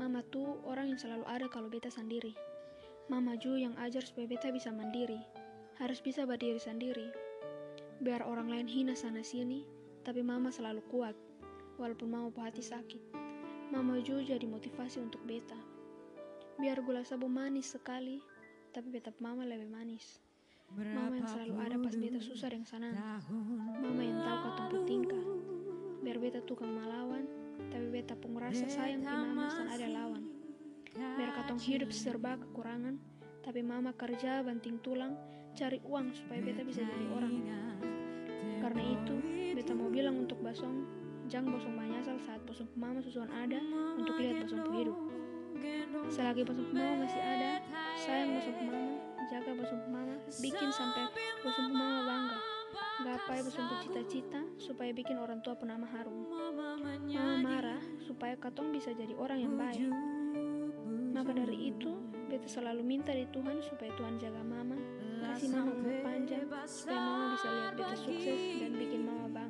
Mama tuh orang yang selalu ada kalau beta sendiri. Mama Ju yang ajar supaya beta bisa mandiri. Harus bisa berdiri sendiri. Biar orang lain hina sana sini, tapi mama selalu kuat. Walaupun mama hati sakit. Mama Ju jadi motivasi untuk beta. Biar gula sabu manis sekali, tapi beta mama lebih manis. Mama yang selalu ada pas beta susah yang sana. Mama yang sayang di mama san ada lawan. Biar katong hidup serba kekurangan, tapi mama kerja banting tulang, cari uang supaya beta bisa jadi orang. Karena itu, beta mau bilang untuk Basong, jangan Basong menyesal saat Basong mama susuan ada untuk lihat Basong hidup. Selagi Basong mama masih ada, sayang Basong mama, jaga Basong mama, bikin sampai Basong mama bangga. Gapai Basong cita-cita supaya bikin orang tua pun nama harum. Mama marah supaya katong bisa jadi orang yang baik. Maka dari itu, beta selalu minta di Tuhan supaya Tuhan jaga mama, kasih mama umur panjang, supaya mama bisa lihat beta sukses dan bikin mama bangga.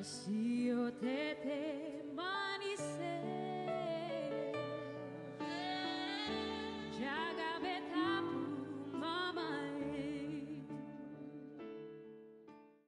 Beta belum balas mama Mama